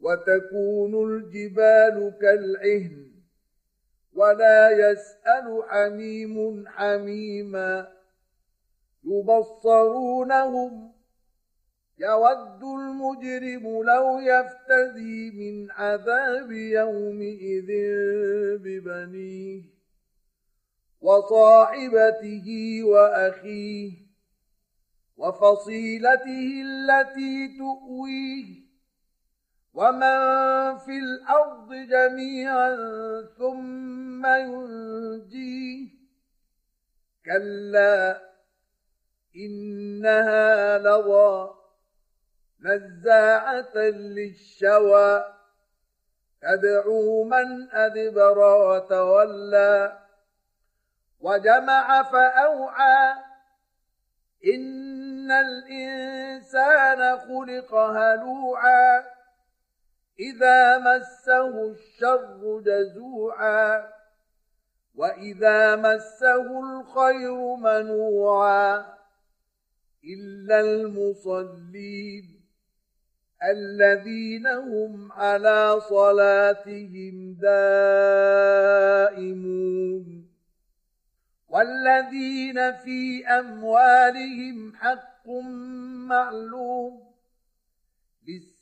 وتكون الجبال كالعهن ولا يسأل حميم حميما يبصرونهم يود المجرم لو يفتدي من عذاب يومئذ ببنيه وصاحبته وأخيه وفصيلته التي تؤويه ومن في الأرض جميعا ثم ينجيه كلا انها لظى نزاعه للشوى تدعو من ادبر وتولى وجمع فاوعى ان الانسان خلق هلوعا إذا مسه الشر جزوعا وإذا مسه الخير منوعا إلا المصلين الذين هم على صلاتهم دائمون والذين في أموالهم حق معلوم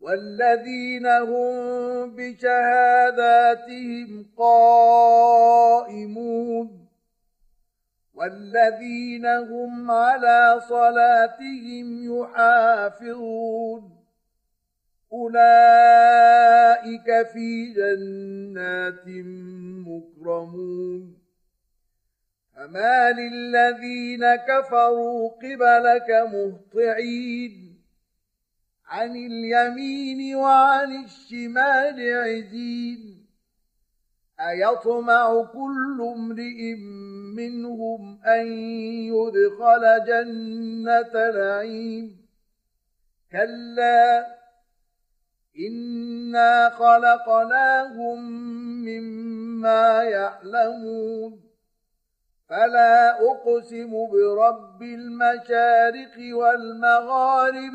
والذين هم بشهاداتهم قائمون والذين هم على صلاتهم يحافظون أولئك في جنات مكرمون فما للذين كفروا قبلك مهطعين عن اليمين وعن الشمال عزين. أيطمع كل امرئ منهم أن يدخل جنة نعيم. كلا إنا خلقناهم مما يعلمون. فلا أقسم برب المشارق والمغارب